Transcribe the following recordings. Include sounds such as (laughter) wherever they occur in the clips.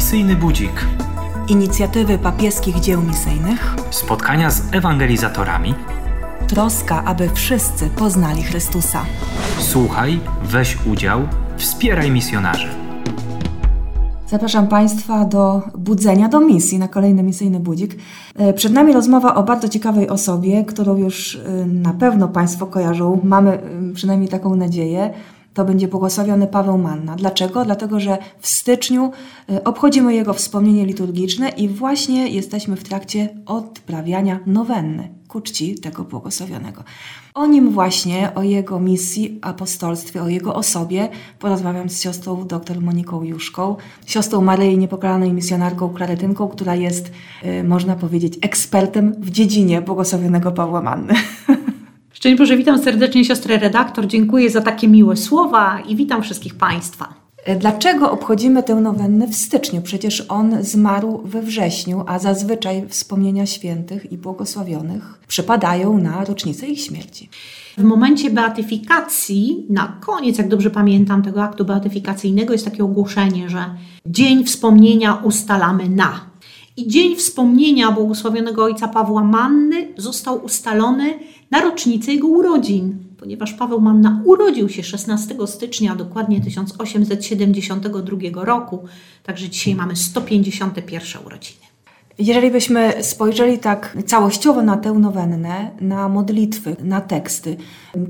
Misyjny Budzik. Inicjatywy papieskich dzieł misyjnych. Spotkania z ewangelizatorami. Troska, aby wszyscy poznali Chrystusa. Słuchaj, weź udział, wspieraj misjonarzy. Zapraszam Państwa do budzenia, do misji na kolejny misyjny budzik. E, przed nami rozmowa o bardzo ciekawej osobie, którą już e, na pewno Państwo kojarzą. Mamy e, przynajmniej taką nadzieję to będzie błogosławiony Paweł Manna. Dlaczego? Dlatego, że w styczniu y, obchodzimy jego wspomnienie liturgiczne i właśnie jesteśmy w trakcie odprawiania nowenny ku czci tego błogosławionego. O nim właśnie, o jego misji, apostolstwie, o jego osobie porozmawiam z siostrą dr Moniką Juszką, siostrą Maryi Niepokalanej misjonarką klaretynką, która jest, y, można powiedzieć, ekspertem w dziedzinie błogosławionego Pawła Manny. (laughs) Szczęść Boże, witam serdecznie siostrę redaktor, dziękuję za takie miłe słowa i witam wszystkich Państwa. E, dlaczego obchodzimy tę nowennę w styczniu? Przecież on zmarł we wrześniu, a zazwyczaj wspomnienia świętych i błogosławionych przypadają na rocznicę ich śmierci. W momencie beatyfikacji, na koniec, jak dobrze pamiętam, tego aktu beatyfikacyjnego jest takie ogłoszenie, że dzień wspomnienia ustalamy na. I dzień wspomnienia błogosławionego ojca Pawła Manny został ustalony na rocznicę jego urodzin, ponieważ Paweł Manna urodził się 16 stycznia, dokładnie 1872 roku, także dzisiaj mamy 151 urodziny. Jeżeli byśmy spojrzeli tak całościowo na tę nowennę, na modlitwy, na teksty,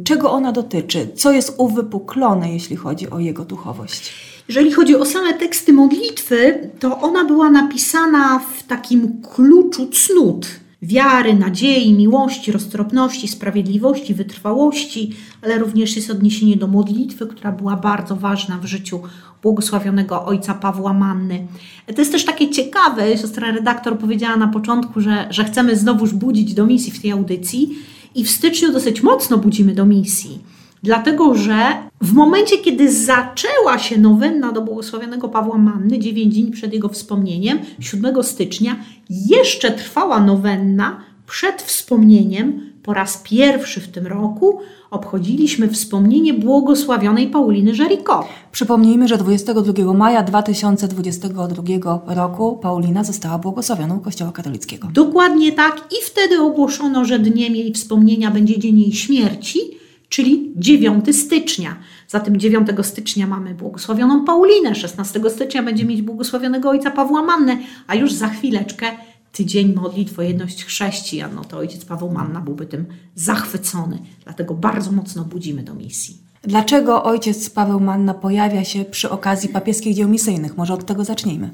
czego ona dotyczy? Co jest uwypuklone, jeśli chodzi o jego duchowość? Jeżeli chodzi o same teksty modlitwy, to ona była napisana w takim kluczu cnót wiary, nadziei, miłości, roztropności, sprawiedliwości, wytrwałości, ale również jest odniesienie do modlitwy, która była bardzo ważna w życiu błogosławionego ojca Pawła Manny. To jest też takie ciekawe, siostra redaktor powiedziała na początku, że, że chcemy znowuż budzić do misji w tej audycji i w styczniu dosyć mocno budzimy do misji. Dlatego, że w momencie, kiedy zaczęła się nowenna do błogosławionego Pawła Manny, 9 dni przed jego wspomnieniem, 7 stycznia, jeszcze trwała nowenna przed wspomnieniem. Po raz pierwszy w tym roku obchodziliśmy wspomnienie błogosławionej Pauliny Żeriko. Przypomnijmy, że 22 maja 2022 roku Paulina została błogosławioną Kościoła katolickiego. Dokładnie tak i wtedy ogłoszono, że dniem jej wspomnienia będzie dzień jej śmierci – czyli 9 stycznia. Zatem 9 stycznia mamy błogosławioną Paulinę, 16 stycznia będzie mieć błogosławionego ojca Pawła Mannę, a już za chwileczkę tydzień modlitw o jedność chrześcijan. No to ojciec Paweł Manna byłby tym zachwycony, dlatego bardzo mocno budzimy do misji. Dlaczego ojciec Paweł Manna pojawia się przy okazji papieskich dzieł misyjnych? Może od tego zacznijmy.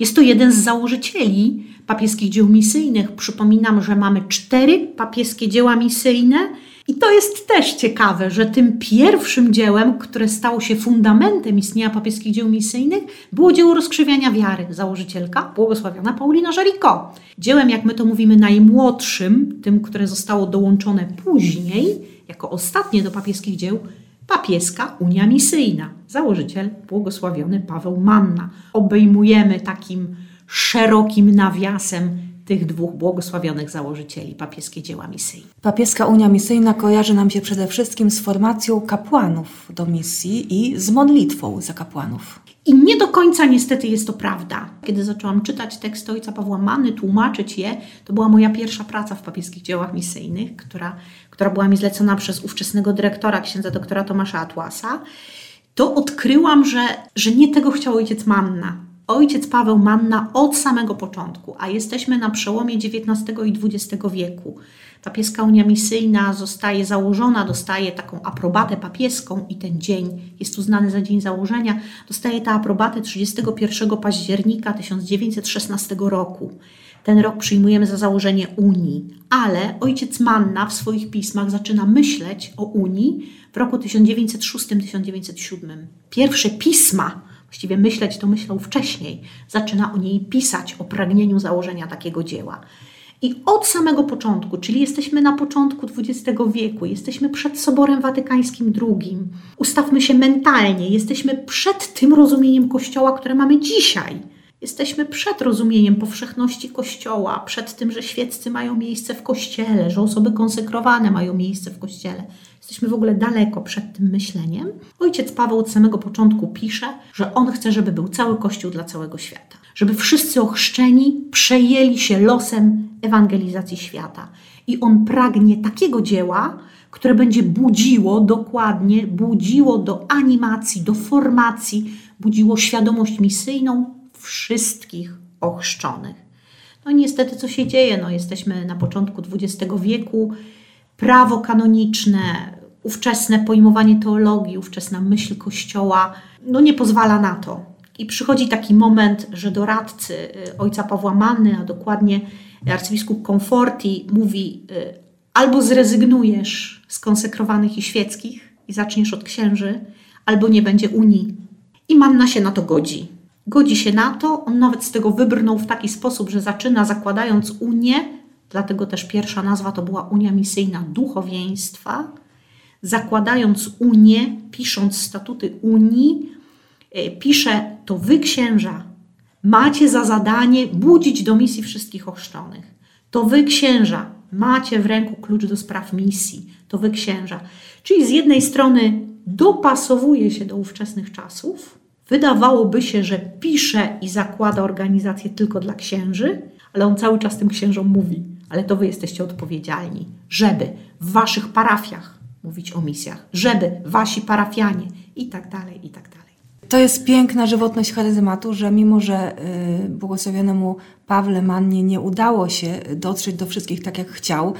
Jest to jeden z założycieli papieskich dzieł misyjnych. Przypominam, że mamy cztery papieskie dzieła misyjne – i to jest też ciekawe, że tym pierwszym dziełem, które stało się fundamentem istnienia papieskich dzieł misyjnych, było dzieło rozkrzywiania wiary, założycielka, błogosławiona Paulina Żeriko. Dziełem, jak my to mówimy, najmłodszym, tym, które zostało dołączone później, jako ostatnie do papieskich dzieł, papieska Unia Misyjna, założyciel błogosławiony Paweł Manna. Obejmujemy takim szerokim nawiasem tych dwóch błogosławionych założycieli, papieskie dzieła misyjne. Papieska Unia Misyjna kojarzy nam się przede wszystkim z formacją kapłanów do misji i z modlitwą za kapłanów. I nie do końca niestety jest to prawda. Kiedy zaczęłam czytać tekst ojca Pawła Manny, tłumaczyć je, to była moja pierwsza praca w papieskich dziełach misyjnych, która, która była mi zlecona przez ówczesnego dyrektora, księdza doktora Tomasza Atłasa, to odkryłam, że, że nie tego chciał ojciec Manna ojciec Paweł Manna od samego początku, a jesteśmy na przełomie XIX i XX wieku. Papieska Unia Misyjna zostaje założona, dostaje taką aprobatę papieską i ten dzień jest uznany za dzień założenia. Dostaje tę aprobatę 31 października 1916 roku. Ten rok przyjmujemy za założenie Unii, ale ojciec Manna w swoich pismach zaczyna myśleć o Unii w roku 1906-1907. Pierwsze pisma właściwie myśleć to myślał wcześniej, zaczyna o niej pisać, o pragnieniu założenia takiego dzieła. I od samego początku, czyli jesteśmy na początku XX wieku, jesteśmy przed Soborem Watykańskim II, ustawmy się mentalnie, jesteśmy przed tym rozumieniem Kościoła, które mamy dzisiaj. Jesteśmy przed rozumieniem powszechności Kościoła, przed tym, że świeccy mają miejsce w Kościele, że osoby konsekrowane mają miejsce w Kościele. Jesteśmy w ogóle daleko przed tym myśleniem. Ojciec Paweł od samego początku pisze, że on chce, żeby był cały Kościół dla całego świata. Żeby wszyscy ochrzczeni przejęli się losem ewangelizacji świata. I on pragnie takiego dzieła, które będzie budziło dokładnie, budziło do animacji, do formacji, budziło świadomość misyjną wszystkich ochrzczonych. No niestety, co się dzieje? No, jesteśmy na początku XX wieku. Prawo kanoniczne, ówczesne pojmowanie teologii, ówczesna myśl Kościoła, no nie pozwala na to. I przychodzi taki moment, że doradcy y, ojca Pawła Manny, a dokładnie arcybiskup Comforti mówi y, albo zrezygnujesz z konsekrowanych i świeckich i zaczniesz od księży, albo nie będzie Unii. I Manna się na to godzi. Godzi się na to, on nawet z tego wybrnął w taki sposób, że zaczyna zakładając Unię, dlatego też pierwsza nazwa to była Unia Misyjna Duchowieństwa, zakładając Unię, pisząc statuty Unii, e, pisze to wy księża macie za zadanie budzić do misji wszystkich ochrzczonych. To wy księża macie w ręku klucz do spraw misji. To wy księża. Czyli z jednej strony dopasowuje się do ówczesnych czasów, wydawałoby się, że pisze i zakłada organizację tylko dla księży, ale on cały czas tym księżom mówi, ale to wy jesteście odpowiedzialni, żeby w waszych parafiach mówić o misjach, żeby wasi parafianie i tak dalej, i tak dalej. To jest piękna żywotność charyzmatu, że mimo, że y, błogosławionemu Pawle Mannie nie udało się dotrzeć do wszystkich tak, jak chciał,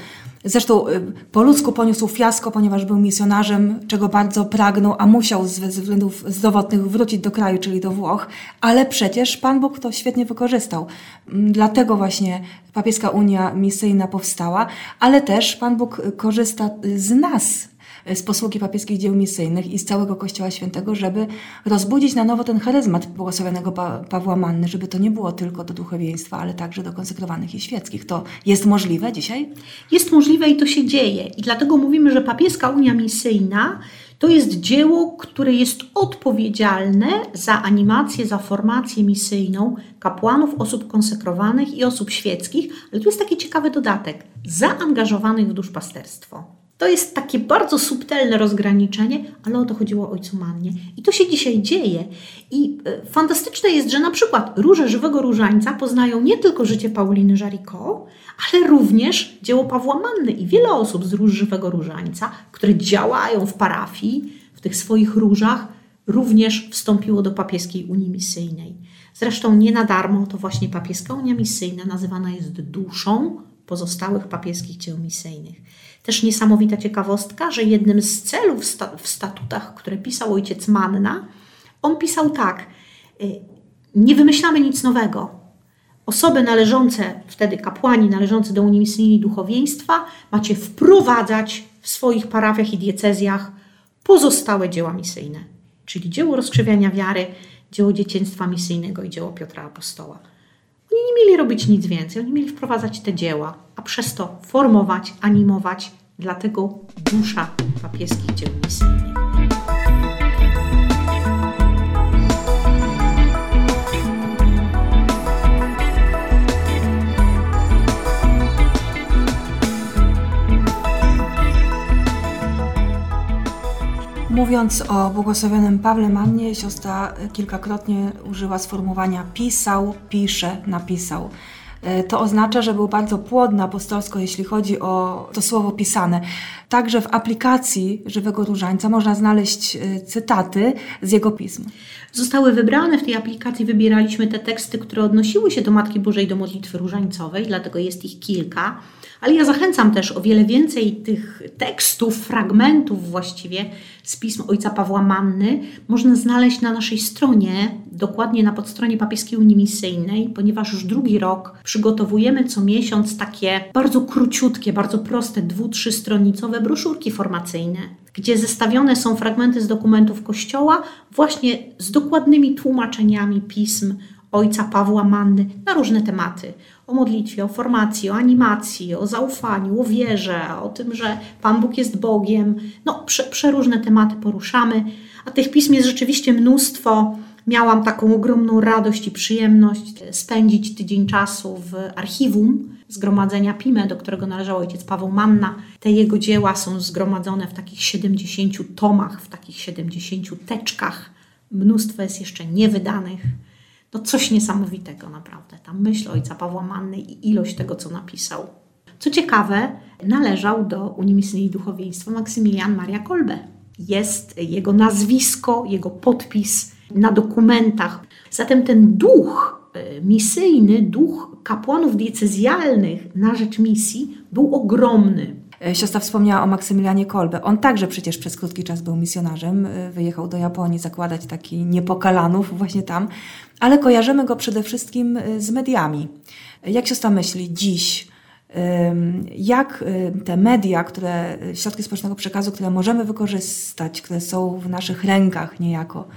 zresztą y, po ludzku poniósł fiasko, ponieważ był misjonarzem, czego bardzo pragnął, a musiał ze względów zdrowotnych wrócić do kraju, czyli do Włoch, ale przecież Pan Bóg to świetnie wykorzystał. Mm, dlatego właśnie papieska Unia Misyjna powstała, ale też Pan Bóg korzysta z nas, z posługi papieskich dzieł misyjnych i z całego Kościoła Świętego, żeby rozbudzić na nowo ten charyzmat błogosławionego pa Pawła Manny, żeby to nie było tylko do duchowieństwa, ale także do konsekrowanych i świeckich. To jest możliwe dzisiaj? Jest możliwe i to się dzieje. I dlatego mówimy, że papieska Unia Misyjna to jest dzieło, które jest odpowiedzialne za animację, za formację misyjną kapłanów, osób konsekrowanych i osób świeckich, ale tu jest taki ciekawy dodatek zaangażowanych w duszpasterstwo. To jest takie bardzo subtelne rozgraniczenie, ale o to chodziło ojcu Mannie. I to się dzisiaj dzieje. I e, fantastyczne jest, że na przykład Róże Żywego Różańca poznają nie tylko życie Pauliny Żariko, ale również dzieło Pawła Manny i wiele osób z Róż Żywego Różańca, które działają w parafii, w tych swoich różach, również wstąpiło do papieskiej Unii Misyjnej. Zresztą nie na darmo to właśnie papieska Unia Misyjna nazywana jest duszą pozostałych papieskich dzieł misyjnych. Też niesamowita ciekawostka, że jednym z celów w statutach, które pisał ojciec Manna, on pisał tak: y, Nie wymyślamy nic nowego. Osoby należące, wtedy kapłani należące do Unii Misyjnej Duchowieństwa, macie wprowadzać w swoich parafiach i diecezjach pozostałe dzieła misyjne, czyli dzieło rozkrzewiania wiary, dzieło dzieciństwa misyjnego i dzieło Piotra Apostoła. Oni nie mieli robić nic więcej, oni mieli wprowadzać te dzieła, a przez to formować, animować, dlatego dusza papieskich dzieł misyjnych. Mówiąc o błogosławionym Pawle Mannie, siostra kilkakrotnie użyła sformułowania pisał, pisze, napisał. E, to oznacza, że był bardzo płodny apostolsko, jeśli chodzi o to słowo pisane. Także w aplikacji Żywego Różańca można znaleźć e, cytaty z jego pism. Zostały wybrane w tej aplikacji, wybieraliśmy te teksty, które odnosiły się do Matki Bożej, do modlitwy różańcowej, dlatego jest ich kilka. Ale ja zachęcam też o wiele więcej tych tekstów, fragmentów właściwie z pism ojca Pawła Manny można znaleźć na naszej stronie, dokładnie na podstronie Papieskiej Unii Misyjnej, ponieważ już drugi rok przygotowujemy co miesiąc takie bardzo króciutkie, bardzo proste, dwu, trzystronicowe broszurki formacyjne, gdzie zestawione są fragmenty z dokumentów Kościoła właśnie z dokładnymi tłumaczeniami pism ojca Pawła Manny na różne tematy. O modlitwie, o formacji, o animacji, o zaufaniu, o wierze, o tym, że Pan Bóg jest Bogiem. No, prze, przeróżne tematy poruszamy, a tych pism jest rzeczywiście mnóstwo. Miałam taką ogromną radość i przyjemność spędzić tydzień czasu w archiwum Zgromadzenia PIME, do którego należał ojciec Paweł Manna. Te jego dzieła są zgromadzone w takich 70 tomach, w takich 70 teczkach. Mnóstwo jest jeszcze niewydanych. No coś niesamowitego naprawdę. Ta myśl ojca Pawła Manny i ilość tego, co napisał. Co ciekawe, należał do Unii Misyjnej Duchowieństwa Maksymilian Maria Kolbe. Jest jego nazwisko, jego podpis na dokumentach. Zatem ten duch e, misyjny, duch kapłanów diecezjalnych na rzecz misji był ogromny. E, siostra wspomniała o Maksymilianie Kolbe. On także przecież przez krótki czas był misjonarzem. E, wyjechał do Japonii zakładać taki niepokalanów właśnie tam. Ale kojarzymy go przede wszystkim z mediami. Jak siostra myśli dziś, jak te media, które, środki społecznego przekazu, które możemy wykorzystać, które są w naszych rękach niejako,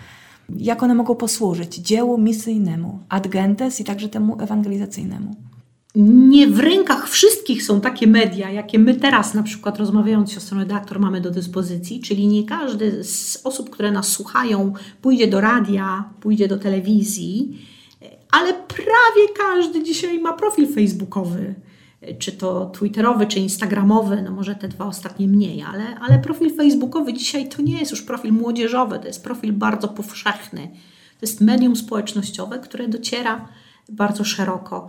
jak one mogą posłużyć dziełu misyjnemu, ad gentes i także temu ewangelizacyjnemu. Nie w rękach wszystkich są takie media, jakie my teraz na przykład rozmawiając z siostrą redaktor mamy do dyspozycji, czyli nie każdy z osób, które nas słuchają pójdzie do radia, pójdzie do telewizji, ale prawie każdy dzisiaj ma profil facebookowy czy to Twitterowy, czy Instagramowy, no może te dwa ostatnie mniej, ale, ale profil Facebookowy dzisiaj to nie jest już profil młodzieżowy, to jest profil bardzo powszechny. To jest medium społecznościowe, które dociera bardzo szeroko.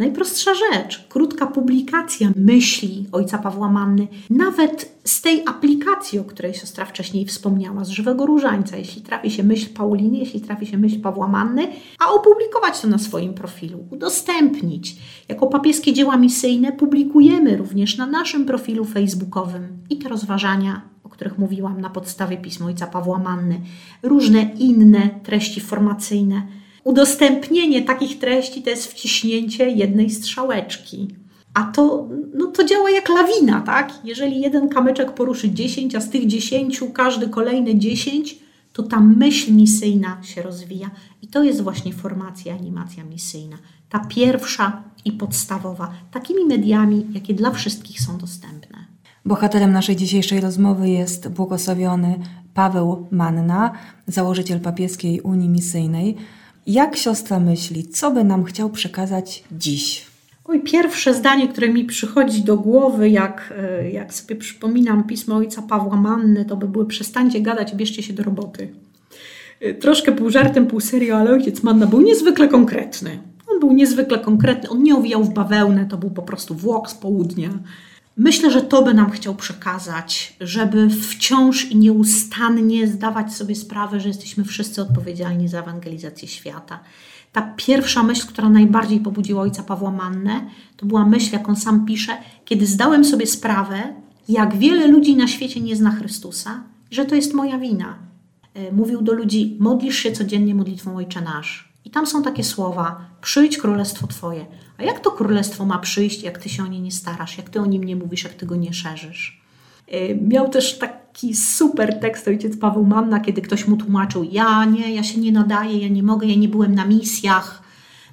Najprostsza rzecz, krótka publikacja myśli ojca Pawła Manny, nawet z tej aplikacji, o której siostra wcześniej wspomniała, z żywego różańca, jeśli trafi się myśl Pauliny, jeśli trafi się myśl Pawła Manny, a opublikować to na swoim profilu, udostępnić. Jako papieskie dzieła misyjne publikujemy również na naszym profilu facebookowym i te rozważania o których mówiłam na podstawie pisma ojca Pawła Manny, różne inne treści formacyjne, udostępnienie takich treści to jest wciśnięcie jednej strzałeczki. A to, no to działa jak lawina, tak? Jeżeli jeden kamyczek poruszy 10, a z tych 10 każdy kolejny 10, to ta myśl misyjna się rozwija. I to jest właśnie formacja, animacja misyjna. Ta pierwsza i podstawowa, takimi mediami, jakie dla wszystkich są dostępne. Bohaterem naszej dzisiejszej rozmowy jest błogosławiony Paweł Manna, założyciel papieskiej Unii Misyjnej. Jak siostra myśli, co by nam chciał przekazać dziś? Oj, pierwsze zdanie, które mi przychodzi do głowy, jak, e, jak sobie przypominam pismo ojca Pawła Manny, to by były przestańcie gadać, bierzcie się do roboty. E, troszkę pół żartem, pół serio, ale ojciec Manna był niezwykle konkretny. On był niezwykle konkretny, on nie owijał w bawełnę, to był po prostu włok z południa. Myślę, że to by nam chciał przekazać, żeby wciąż i nieustannie zdawać sobie sprawę, że jesteśmy wszyscy odpowiedzialni za ewangelizację świata. Ta pierwsza myśl, która najbardziej pobudziła ojca Pawła Mannę, to była myśl, jak on sam pisze, kiedy zdałem sobie sprawę, jak wiele ludzi na świecie nie zna Chrystusa, że to jest moja wina. E, mówił do ludzi: modlisz się codziennie modlitwą Ojcze Nasz. I tam są takie słowa: przyjdź królestwo Twoje. A jak to królestwo ma przyjść, jak ty się o nie nie starasz, jak ty o nim nie mówisz, jak ty go nie szerzysz? Y, miał też taki super tekst ojciec Paweł Manna, kiedy ktoś mu tłumaczył: Ja nie, ja się nie nadaję, ja nie mogę, ja nie byłem na misjach.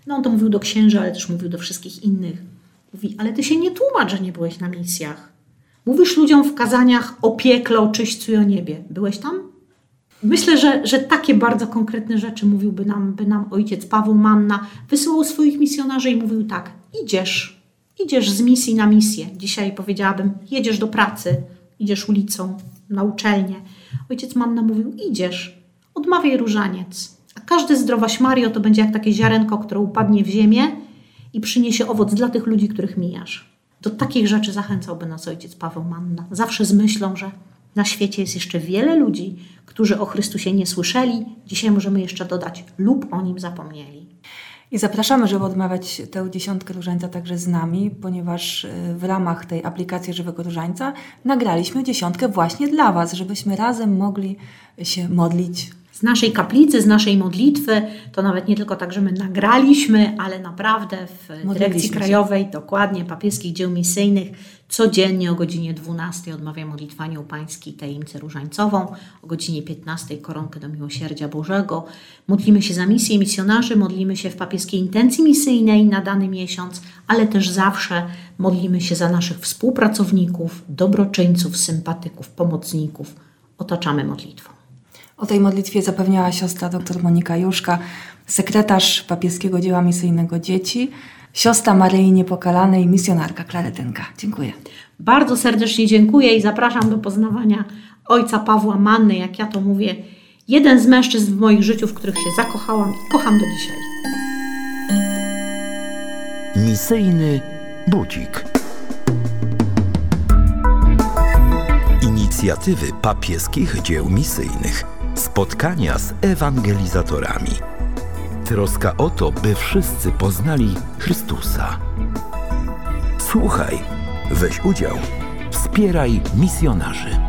No on to mówił do księży, ale też mówił do wszystkich innych. Mówi: Ale ty się nie tłumacz, że nie byłeś na misjach. Mówisz ludziom w kazaniach o piekle, o czyśćcu i o niebie. Byłeś tam? Myślę, że, że takie bardzo konkretne rzeczy mówiłby nam, by nam ojciec Paweł Manna. Wysyłał swoich misjonarzy i mówił tak: idziesz, idziesz z misji na misję. Dzisiaj powiedziałabym: jedziesz do pracy, idziesz ulicą, na uczelnię. Ojciec Manna mówił: idziesz, odmawiaj różaniec. A każdy zdrowaś Mario to będzie jak takie ziarenko, które upadnie w ziemię i przyniesie owoc dla tych ludzi, których mijasz. Do takich rzeczy zachęcałby nas ojciec Paweł Manna. Zawsze z myślą, że na świecie jest jeszcze wiele ludzi, którzy o Chrystusie nie słyszeli. Dzisiaj możemy jeszcze dodać lub o nim zapomnieli. I zapraszamy, żeby odmawiać tę dziesiątkę różańca także z nami, ponieważ y, w ramach tej aplikacji Żywego Różańca nagraliśmy dziesiątkę właśnie dla Was, żebyśmy razem mogli się modlić z naszej kaplicy, z naszej modlitwy. To nawet nie tylko tak, że my nagraliśmy, ale naprawdę w Dyrekcji Krajowej, dokładnie, papieskich dzieł misyjnych, codziennie o godzinie 12 odmawia modlitwa Anioł Pański tajemnicę różańcową, o godzinie 15 koronkę do Miłosierdzia Bożego. Modlimy się za misję misjonarzy, modlimy się w papieskiej intencji misyjnej na dany miesiąc, ale też zawsze modlimy się za naszych współpracowników, dobroczyńców, sympatyków, pomocników. Otaczamy modlitwą. O tej modlitwie zapewniała siostra dr Monika Juszka, sekretarz papieskiego dzieła misyjnego dzieci, siostra Maryi Niepokalanej, misjonarka Klaretynka. Dziękuję. Bardzo serdecznie dziękuję i zapraszam do poznawania ojca Pawła Manny, jak ja to mówię, jeden z mężczyzn w moich życiu, w których się zakochałam i kocham do dzisiaj. Misyjny budzik. Inicjatywy papieskich dzieł misyjnych. Spotkania z ewangelizatorami. Troska o to, by wszyscy poznali Chrystusa. Słuchaj, weź udział, wspieraj misjonarzy.